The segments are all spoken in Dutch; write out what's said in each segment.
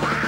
Bye.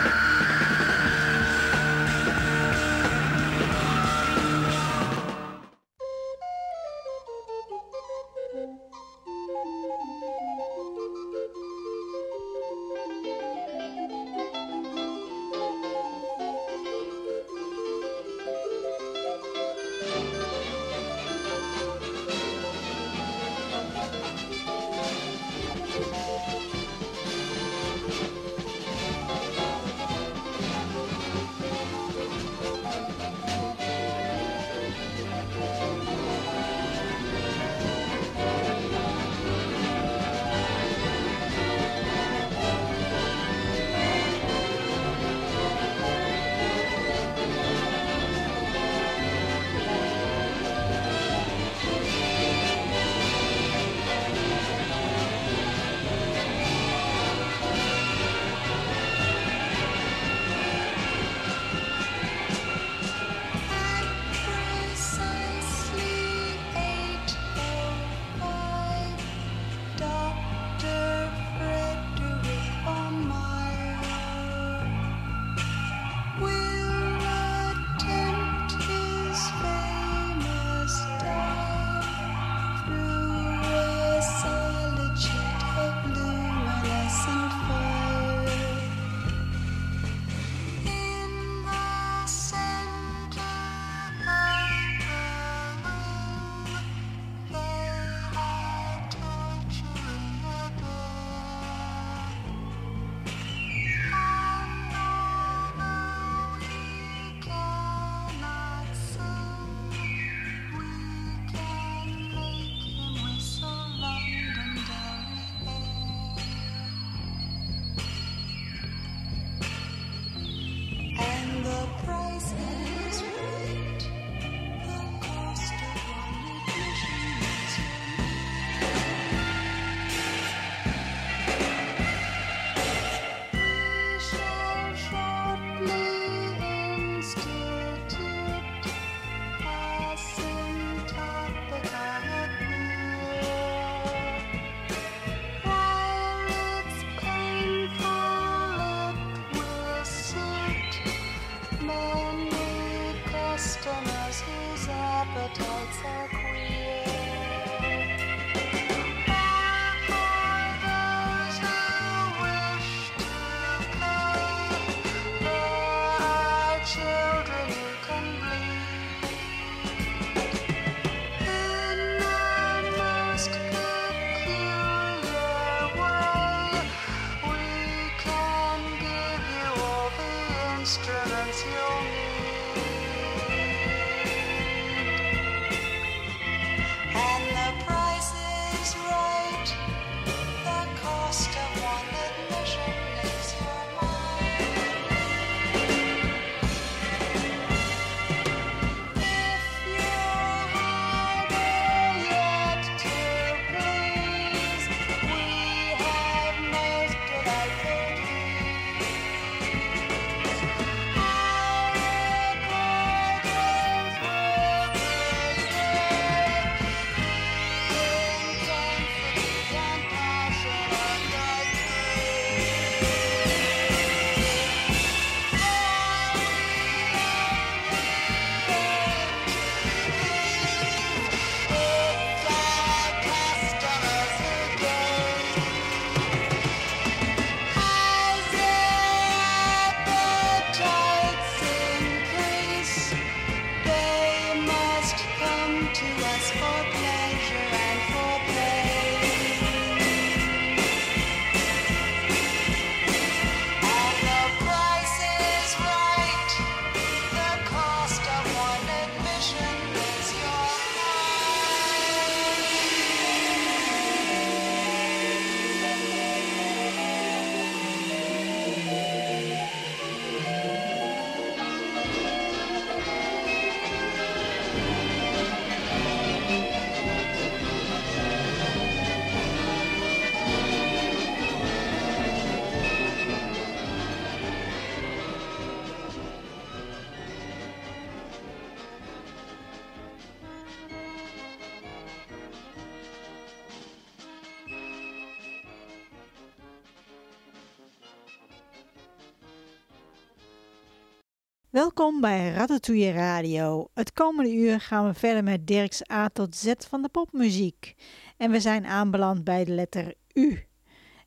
Welkom bij Ratatouille Radio. Het komende uur gaan we verder met Dirks A tot Z van de popmuziek. En we zijn aanbeland bij de letter U.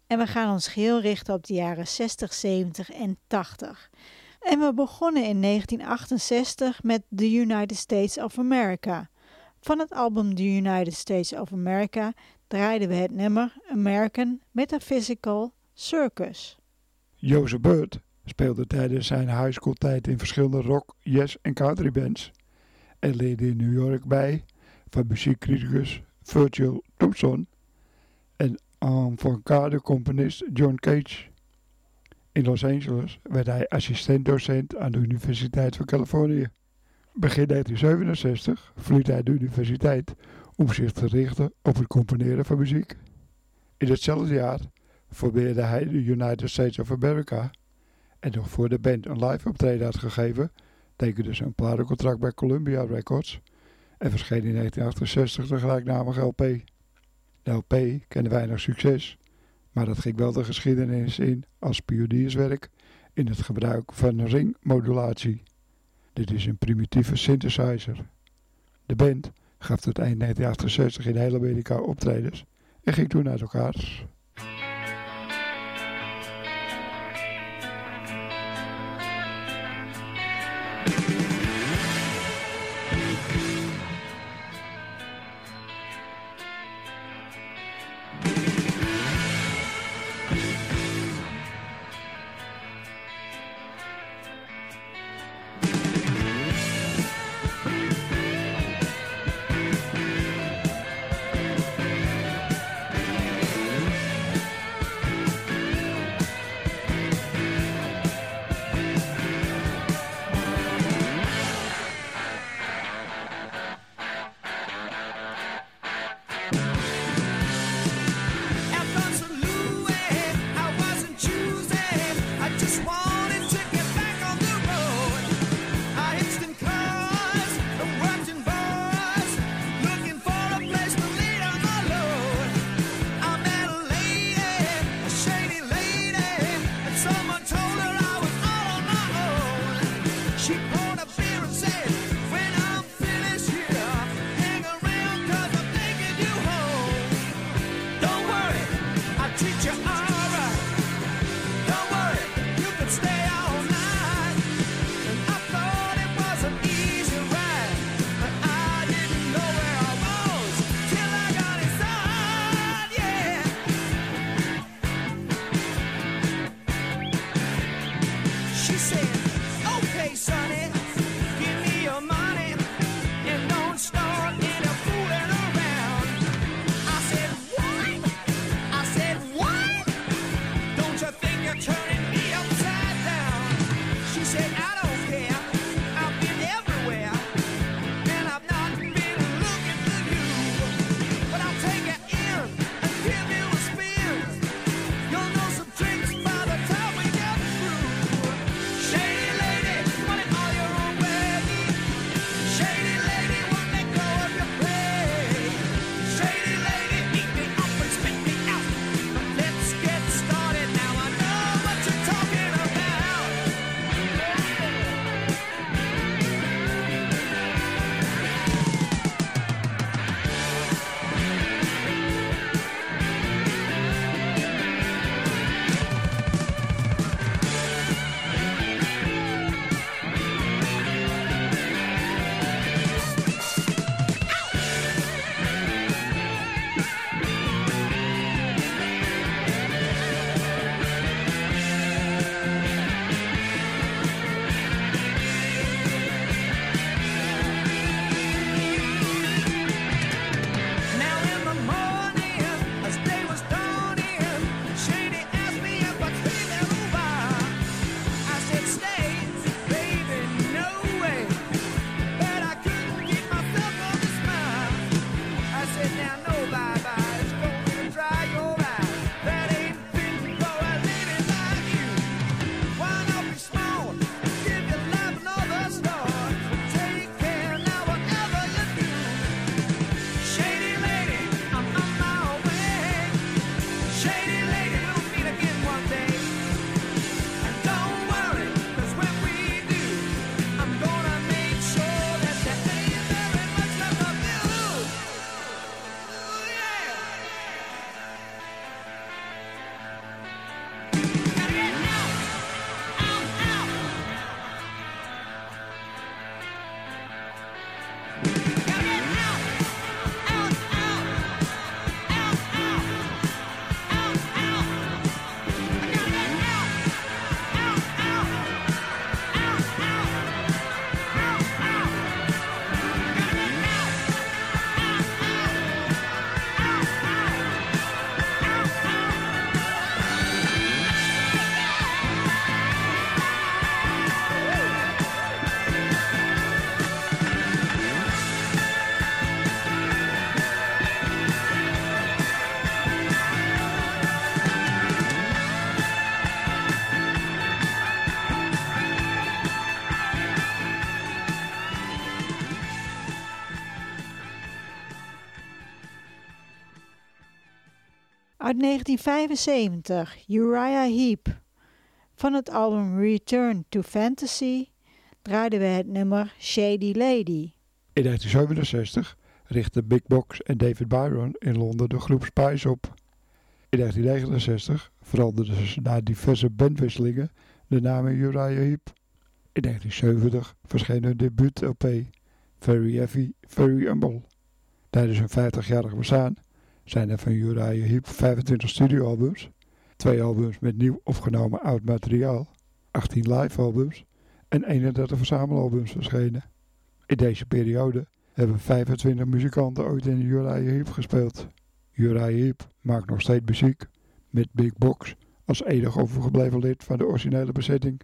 En we gaan ons geheel richten op de jaren 60, 70 en 80. En we begonnen in 1968 met The United States of America. Van het album The United States of America draaiden we het nummer American Metaphysical Circus. Jozef Bird speelde tijdens zijn high school tijd in verschillende rock, jazz en country bands en leerde in New York bij van muziekcriticus Virgil Thompson en avant-garde componist John Cage. In Los Angeles werd hij assistent-docent aan de Universiteit van Californië. Begin 1967 verliet hij de universiteit om zich te richten op het componeren van muziek. In hetzelfde jaar probeerde hij de United States of America en nog voor de band een live optreden had gegeven, tekende ze een platencontract bij Columbia Records en verscheen in 1968 de gelijknamige LP. De LP kende weinig succes, maar dat ging wel de geschiedenis in als pionierswerk in het gebruik van ringmodulatie. Dit is een primitieve synthesizer. De band gaf tot eind 1968 in heel Amerika optredens en ging toen uit elkaar. 1975, Uriah Heep. Van het album Return to Fantasy draaiden we het nummer Shady Lady. In 1967 richtten Big Box en David Byron in Londen de groep Spice op. In 1969 veranderden ze na diverse bandwisselingen de naam Uriah Heep. In 1970 verscheen hun debuut-LP Very Heavy, Very Humble. Tijdens hun 50-jarig bestaan zijn er van Uriah Heep 25 studioalbums, twee albums met nieuw opgenomen oud materiaal, 18 live-albums en 31 verzamelalbums verschenen. In deze periode hebben 25 muzikanten ooit in Uriah Heep gespeeld. Uriah Heep maakt nog steeds muziek, met Big Box als enig overgebleven lid van de originele bezetting.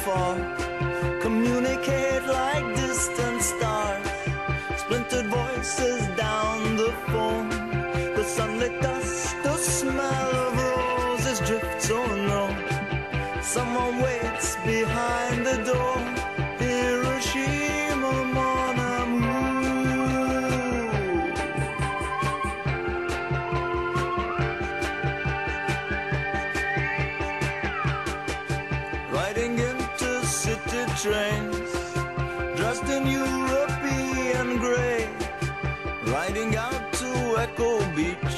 for riding out to Echo Beach.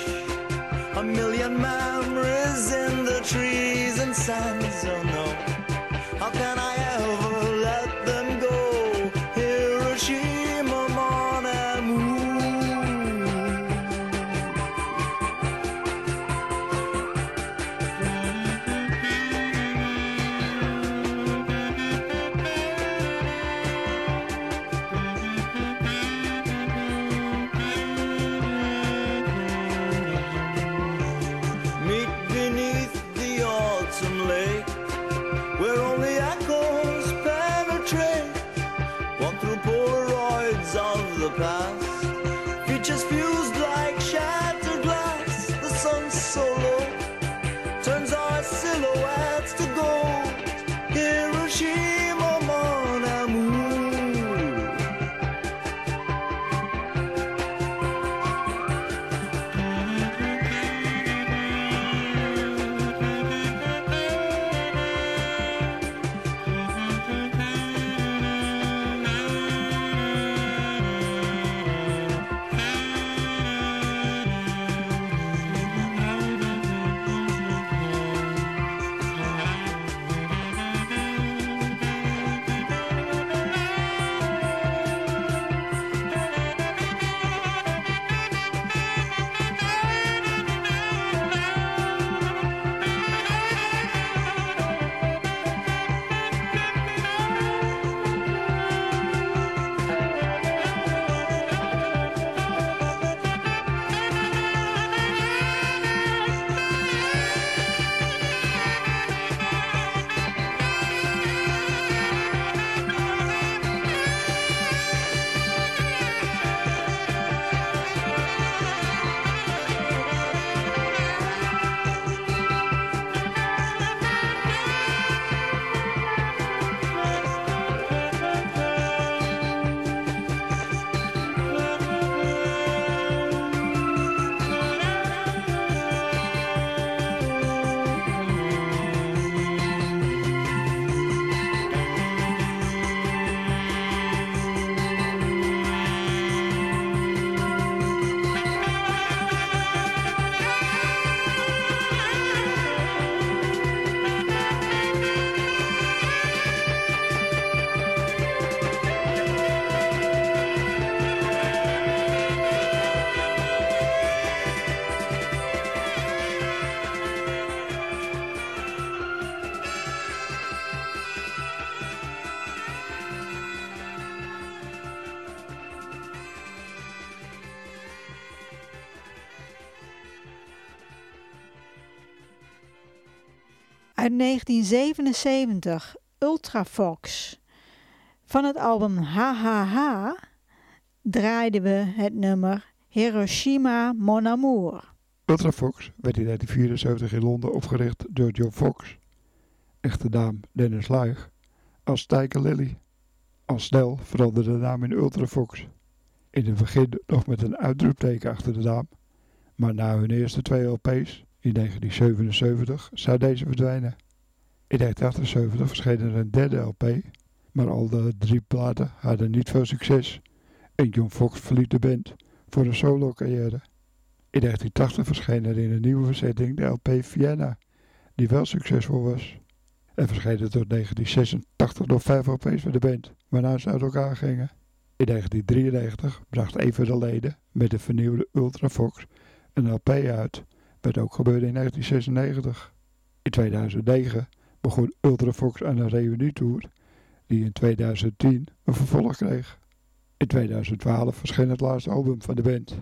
A million memories in the trees and sands, oh no. How can I Uit 1977 Ultrafox. Van het album HHH draaiden we het nummer Hiroshima Mon Amour. Ultrafox werd in 1974 in Londen opgericht door John Fox, echte naam Dennis Luig, als Tiger Lily. Al snel veranderde de naam in Ultrafox. In het begin nog met een uitroepteken achter de naam, maar na hun eerste twee LP's in 1977 zou deze verdwijnen. In 1978 verscheen er een derde LP, maar al de drie platen hadden niet veel succes en John Fox verliet de band voor een solo-carrière. In 1980 verscheen er in een nieuwe verzetting de LP Vienna, die wel succesvol was. Er verschenen tot 1986 nog vijf LP's voor de band, waarna ze uit elkaar gingen. In 1993 bracht een van de leden met de vernieuwde Ultrafox een LP uit, wat ook gebeurde in 1996. In 2009 begon Ultrafox aan een reunietour, die in 2010 een vervolg kreeg. In 2012 verscheen het laatste album van de band.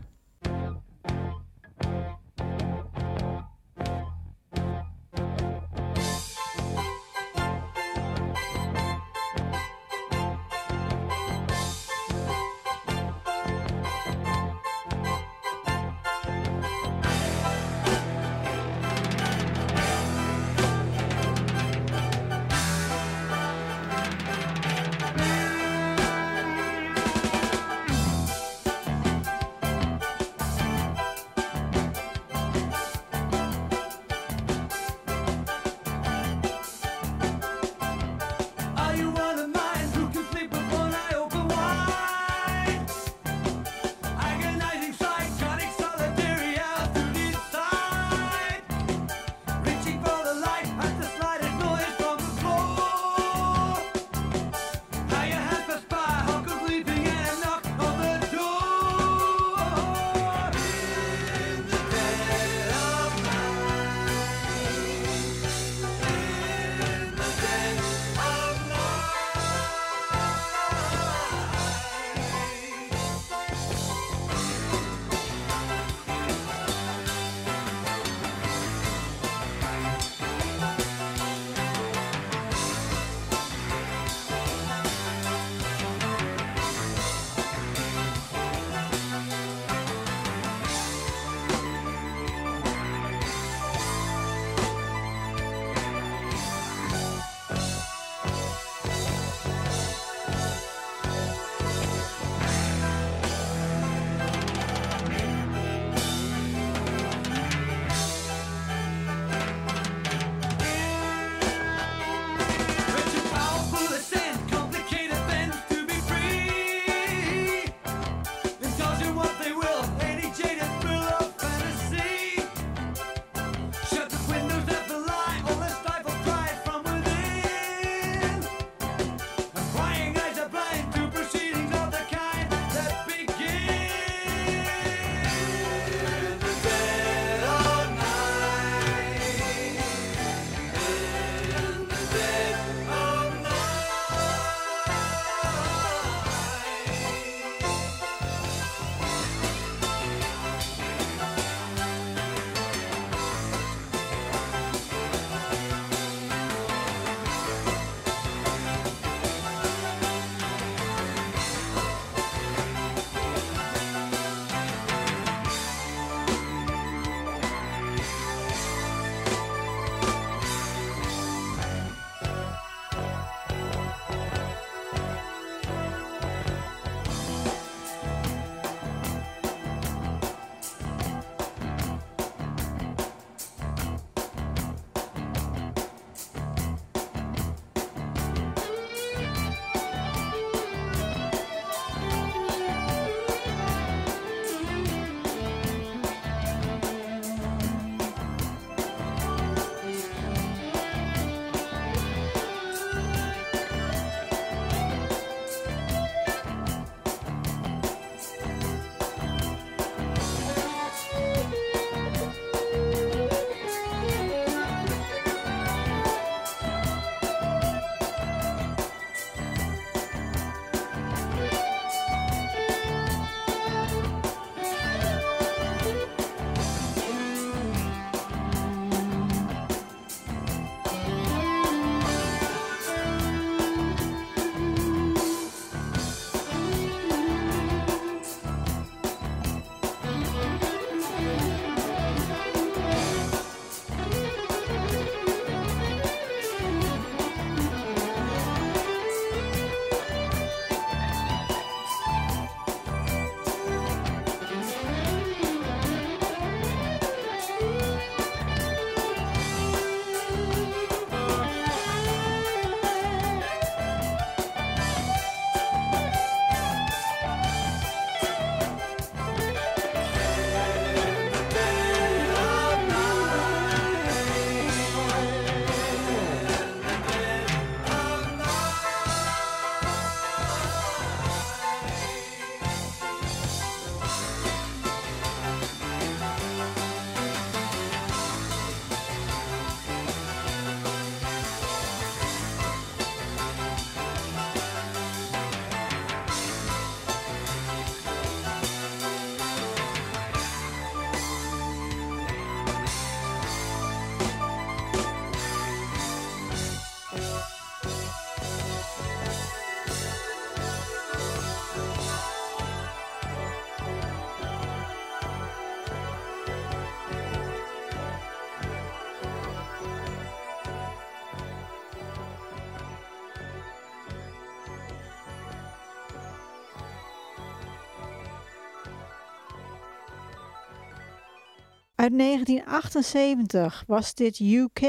Uit 1978 was dit UK.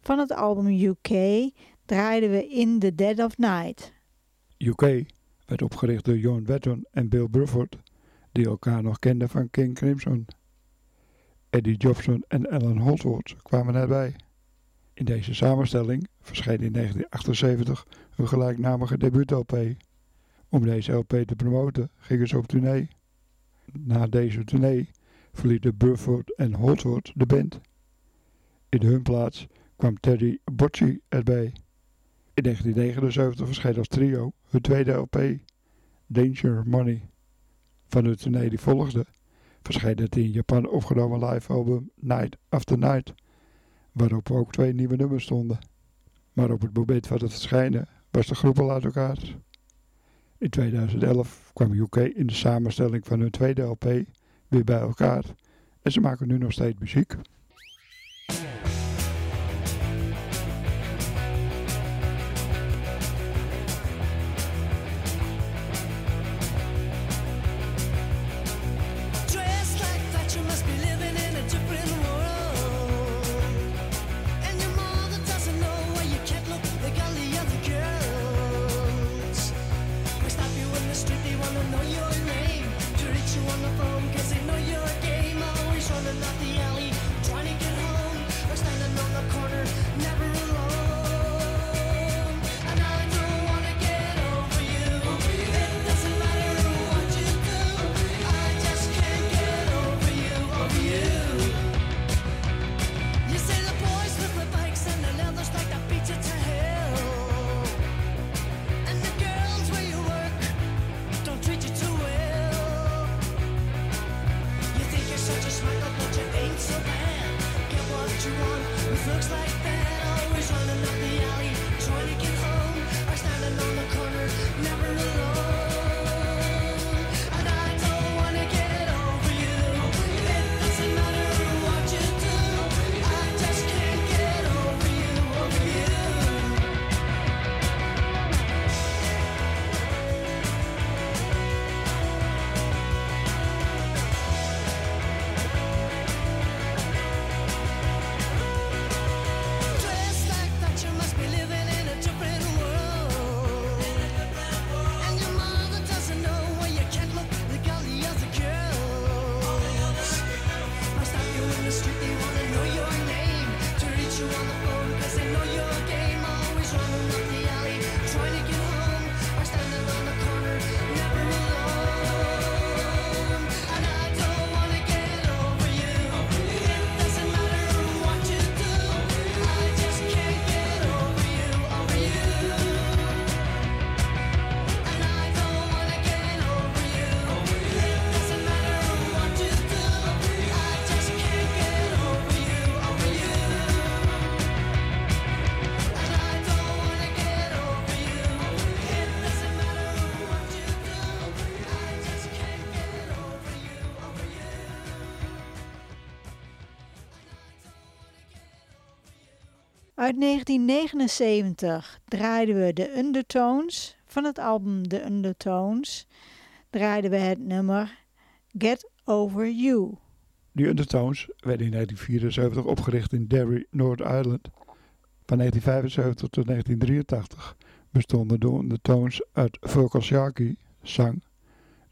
Van het album UK draaiden we In the Dead of Night. UK werd opgericht door John Wetton en Bill Bruford, die elkaar nog kenden van King Crimson. Eddie Jobson en Alan Holdsworth kwamen erbij. In deze samenstelling verscheen in 1978 hun gelijknamige debuut-LP. Om deze LP te promoten gingen ze op tournee. Na deze tournee verlieten Bruford en Holdsworth de band. In hun plaats kwam Teddy Bocci erbij. In 1979 verscheen als trio hun tweede LP, Danger Money. Van de tournee die volgde verscheen het in Japan opgenomen live album Night After Night, waarop ook twee nieuwe nummers stonden. Maar op het moment van het verschijnen was de groep al uit elkaar. In 2011 kwam UK in de samenstelling van hun tweede LP weer bij elkaar en ze maken nu nog steeds muziek. Uit 1979 draaiden we de Undertones. Van het album The Undertones draaiden we het nummer Get Over You. De Undertones werden in 1974 opgericht in Derry, Noord-Ireland. Van 1975 tot 1983 bestonden de Undertones uit Volker Sharkey, zang,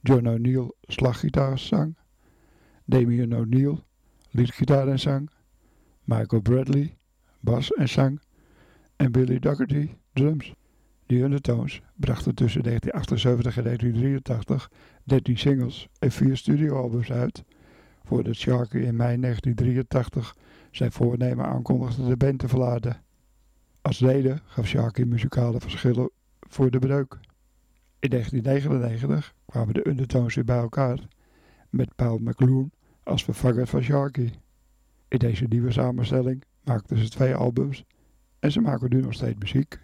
John O'Neill, slaggitaar, zang, Damien O'Neill, liedgitaar en zang, Michael Bradley, bas en zang en Billy Dougherty, drums. De Undertones brachten tussen 1978 en 1983 13 singles en 4 studioalbums uit, voordat Sharkey in mei 1983 zijn voornemen aankondigde de band te verlaten. Als reden gaf Sharkey muzikale verschillen voor de breuk. In 1999 kwamen de Undertones weer bij elkaar, met Paul McClure als vervanger van Sharkey. In deze nieuwe samenstelling maakten ze twee albums en ze maken nu nog steeds muziek.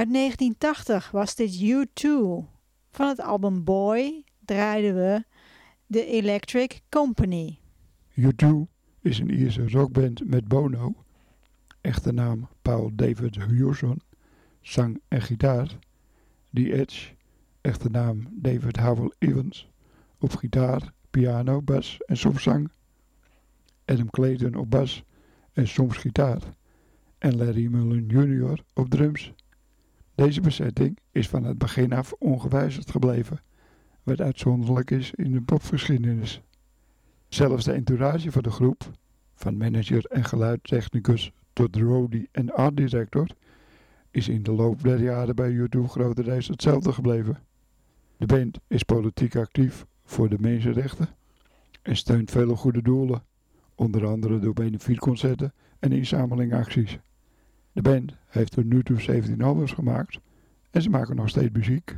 Uit 1980 was dit U2. Van het album Boy draaiden we The Electric Company. U2 is een Ierse rockband met Bono, echte naam Paul David Hewson, zang en gitaar. The Edge, echte naam David Howell Evans, op gitaar, piano, bas en soms zang. Adam Clayton op bas en soms gitaar. En Larry Mullen Jr. op drums. Deze bezetting is van het begin af ongewijzigd gebleven, wat uitzonderlijk is in de popgeschiedenis. Zelfs de entourage van de groep, van manager en geluidstechnicus tot roadie en art director, is in de loop der jaren bij U2 grotendeels hetzelfde gebleven. De band is politiek actief voor de mensenrechten en steunt vele goede doelen, onder andere door benefietconcerten en inzamelingacties. De band heeft tot nu toe 17 albums gemaakt en ze maken nog steeds muziek.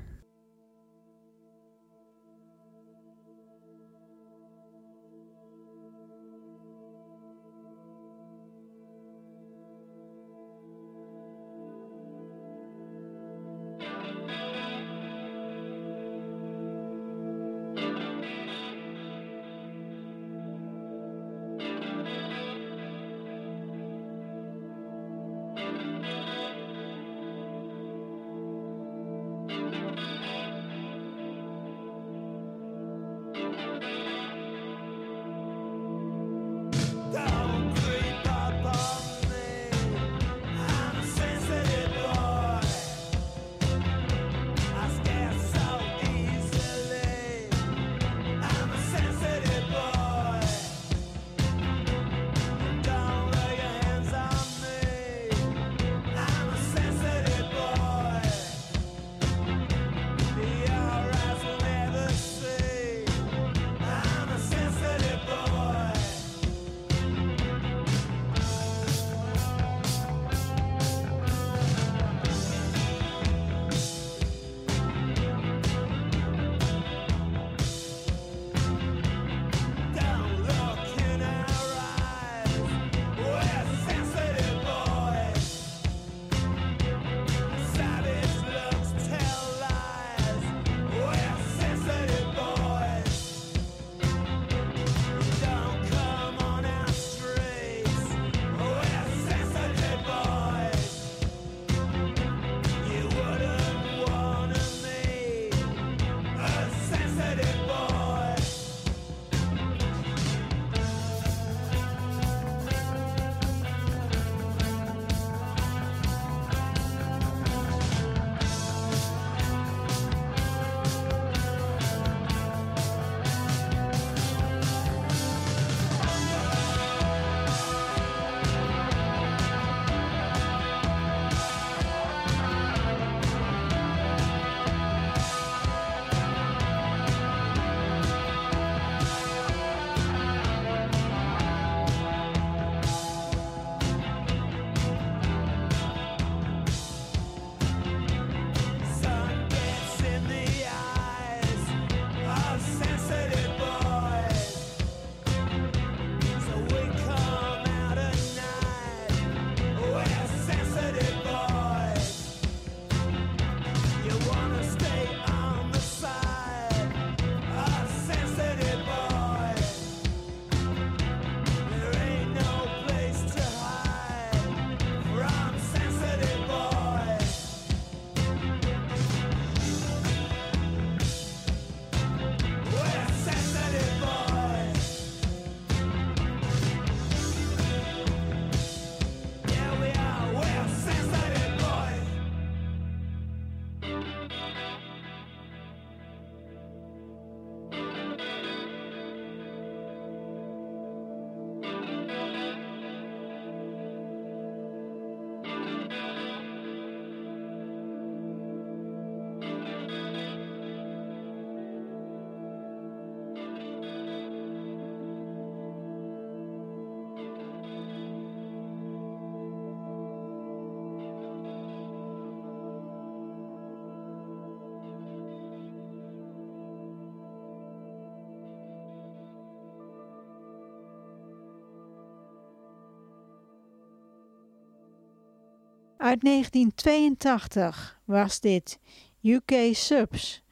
Uit 1982 was dit UK Subs.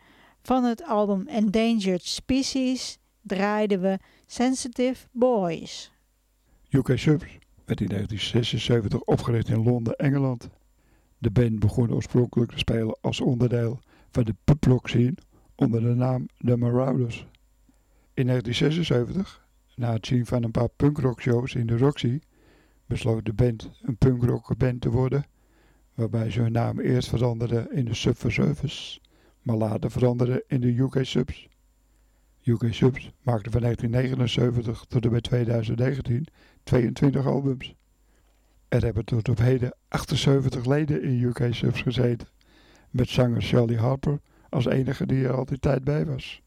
Van het album Endangered Species draaiden we Sensitive Boys. UK Subs werd in 1976 opgericht in Londen, Engeland. De band begon oorspronkelijk te spelen als onderdeel van de pubrock scene onder de naam The Marauders. In 1976, na het zien van een paar punkrockshows in de Roxy, besloot de band een punkrockband te worden, waarbij ze hun naam eerst veranderde in de Subversivers, maar later veranderde in de UK Subs. UK Subs maakte van 1979 tot en met 2019 22 albums. Er hebben tot op heden 78 leden in UK Subs gezeten, met zanger Shelly Harper als enige die er altijd tijd bij was.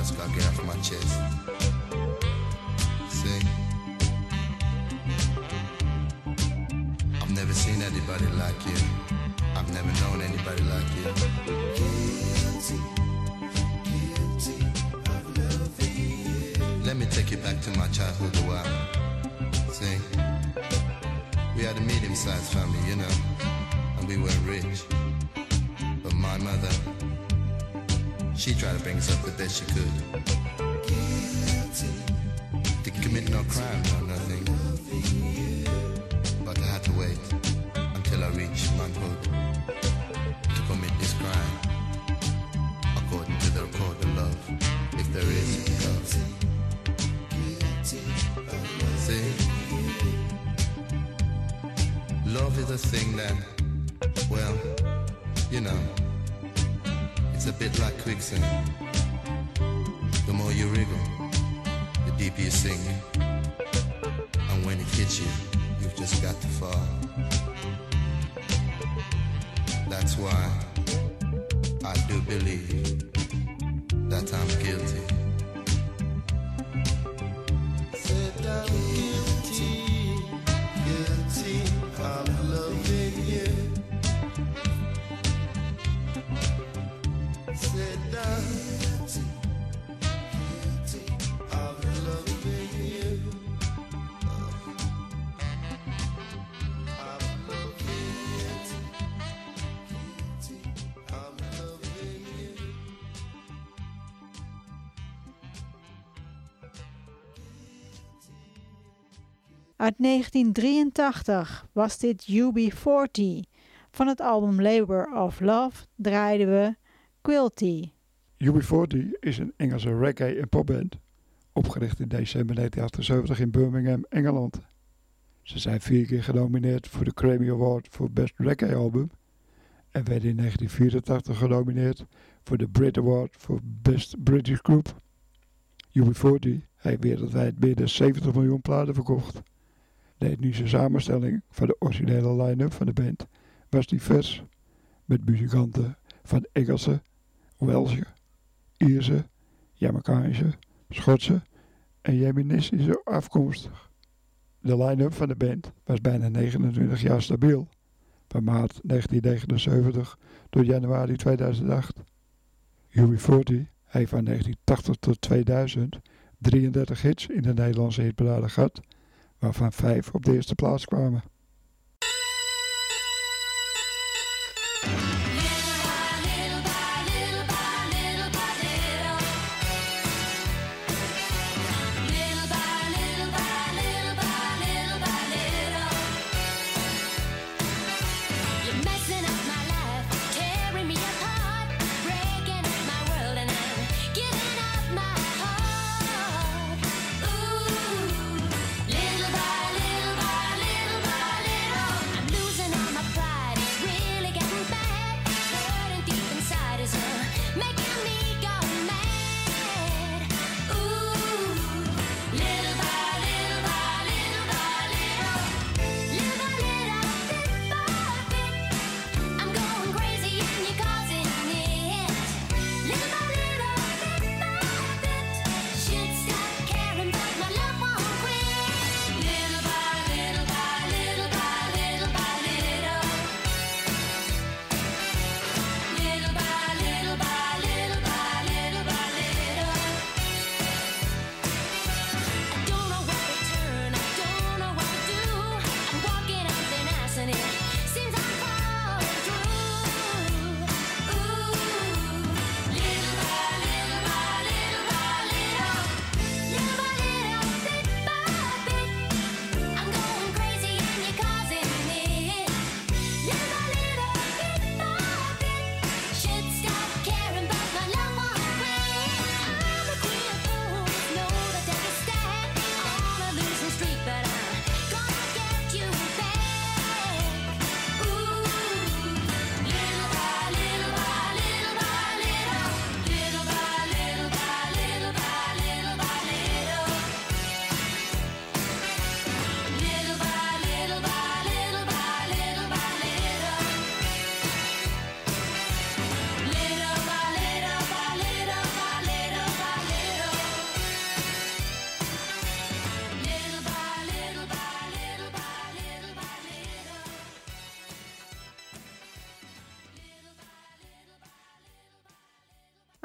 Just gotta get off my chest. See, I've never seen anybody like you. I've never known anybody like you. Let me take you back to my childhood a while. See, we had a medium-sized family, you know, and we weren't rich. But my mother, she tried to bring us up the best she could. To commit no crime or nothing. But I had to wait until I reached manhood to commit this crime. According to the code of love, if there is love. See? Love is a thing that, well, you know, bit like quicksand. The more you wriggle, the deeper you sink. And when it hits you, you've just got to fall. That's why I do believe Uit 1983 was dit UB40. Van het album Labor of Love draaiden we Quilty. UB40 is een Engelse reggae- en popband, opgericht in december 1978 in Birmingham, Engeland. Ze zijn vier keer genomineerd voor de Grammy Award voor Best Reggae Album en werden in 1984 genomineerd voor de Brit Award voor Best British Group. UB40 heeft wereldwijd meer dan 70 miljoen platen verkocht. De etnische samenstelling van de originele line-up van de band was divers, met muzikanten van Engelse, Welsche, Ierse, Jamaicaanse, Schotse en Jemenistische afkomstig. De line-up van de band was bijna 29 jaar stabiel, van maart 1979 tot januari 2008. UB40 heeft van 1980 tot 2000 33 hits in de Nederlandse hitparade gehad, waarvan vijf op de eerste plaats kwamen.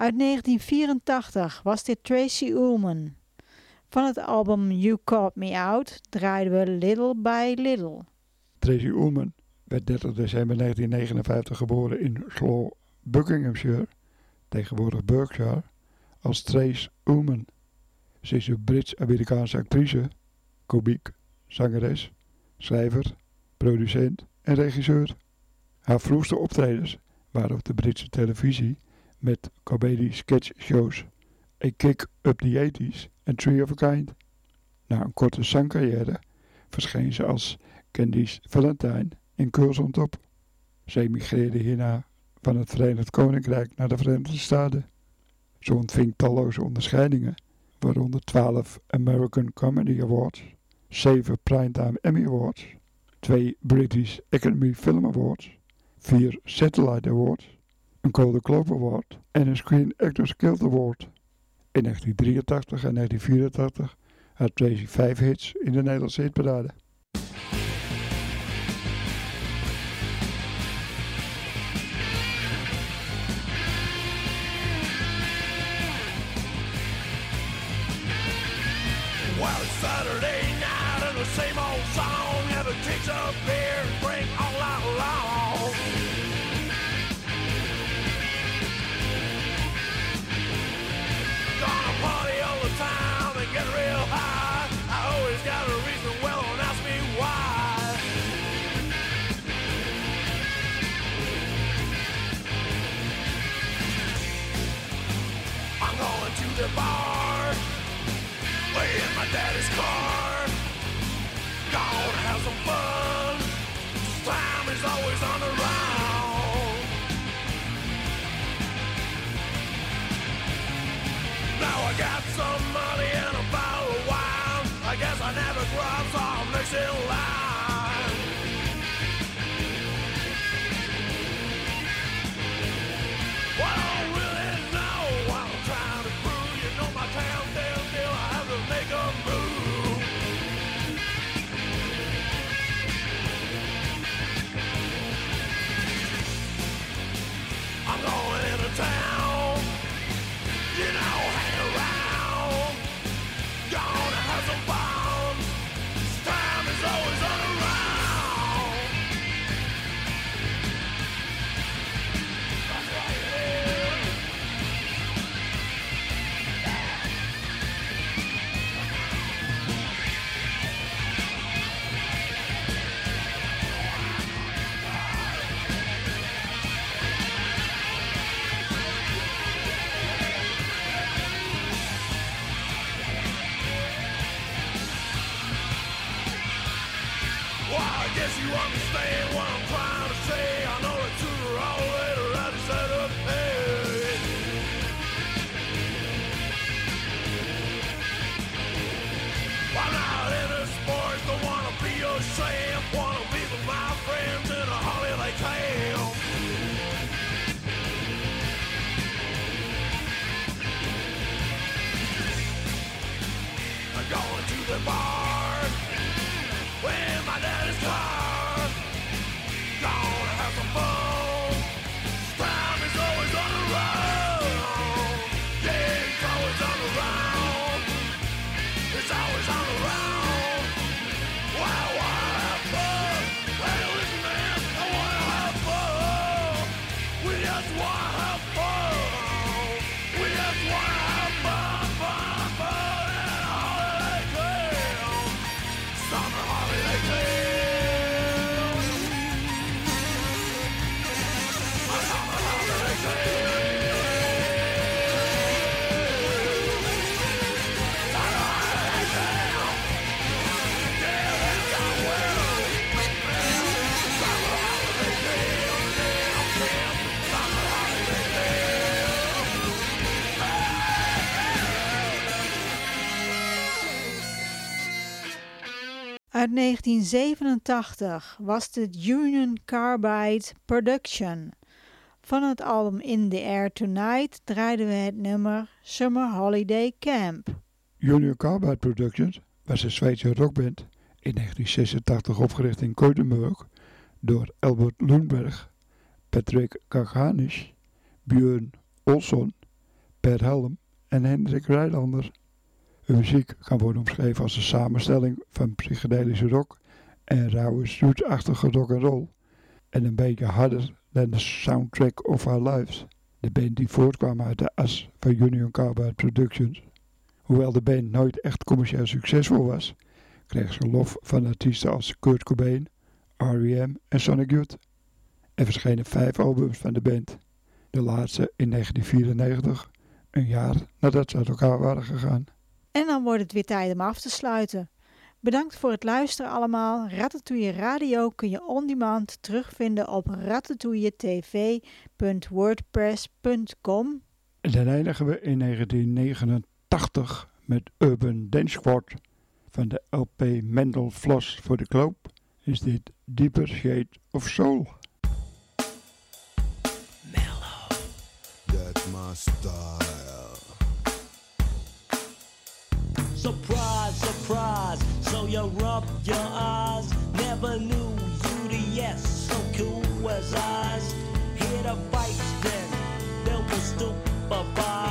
Uit 1984 was dit Tracy Ullman. Van het album You Caught Me Out draaiden we Little by Little. Tracy Ullman werd 30 december 1959 geboren in Slaw, Buckinghamshire, tegenwoordig Berkshire, als Trace Ullman. Ze is een Brits-Amerikaanse actrice, komiek, zangeres, schrijver, producent en regisseur. Haar vroegste optredens waren op de Britse televisie met comedy sketchshows A Kick Up the 80s en Tree of a Kind. Na een korte zangcarrière verscheen ze als Candice Valentine in on Top. Ze emigreerde hierna van het Verenigd Koninkrijk naar de Verenigde Staten. Ze ontving talloze onderscheidingen, waaronder 12 American Comedy Awards, 7 Primetime Emmy Awards, 2 British Academy Film Awards, 4 Satellite Awards, een Golden Globe Award en een Screen Actors Guild Award. In 1983 en 1984 had Tracy vijf hits in de Nederlandse hitparade. Saturday night the same old song. Case Way in my daddy's car. Gonna have some fun. Time is always on the round. Now I got some money and a bottle of wine. I guess I never grew up, so I'm next in the bar, where my dad is gone 1987 was dit Union Carbide Production. Van het album In the Air Tonight draaiden we het nummer Summer Holiday Camp. Junior Carbide Productions was een Zweedse rockband in 1986 opgericht in Gothenburg door Albert Lundberg, Patrick Kakanis, Björn Olsson, Per Helm en Hendrik Rijlander. Muziek kan worden omschreven als een samenstelling van psychedelische rock en rauwe zoetachtige rock and roll en een beetje harder dan de soundtrack of our lives. De band die voortkwam uit de as van Union Carbide Productions. Hoewel de band nooit echt commercieel succesvol was, kreeg ze lof van artiesten als Kurt Cobain, R.E.M. en Sonic Youth. Er verschenen vijf albums van de band. De laatste in 1994, een jaar nadat ze uit elkaar waren gegaan. En dan wordt het weer tijd om af te sluiten. Bedankt voor het luisteren allemaal. Ratatouille Radio kun je on demand terugvinden op ratatouilletv.wordpress.com. En dan eindigen we in 1989 met Urban Dance Squad van de LP Mendel Floss voor de Globe. Is dit Deeper Shade of Soul. That's my style. Surprise, surprise, so you rub your eyes. Never knew UDS so cool as eyes. Hear the bikes then, they will stupefy.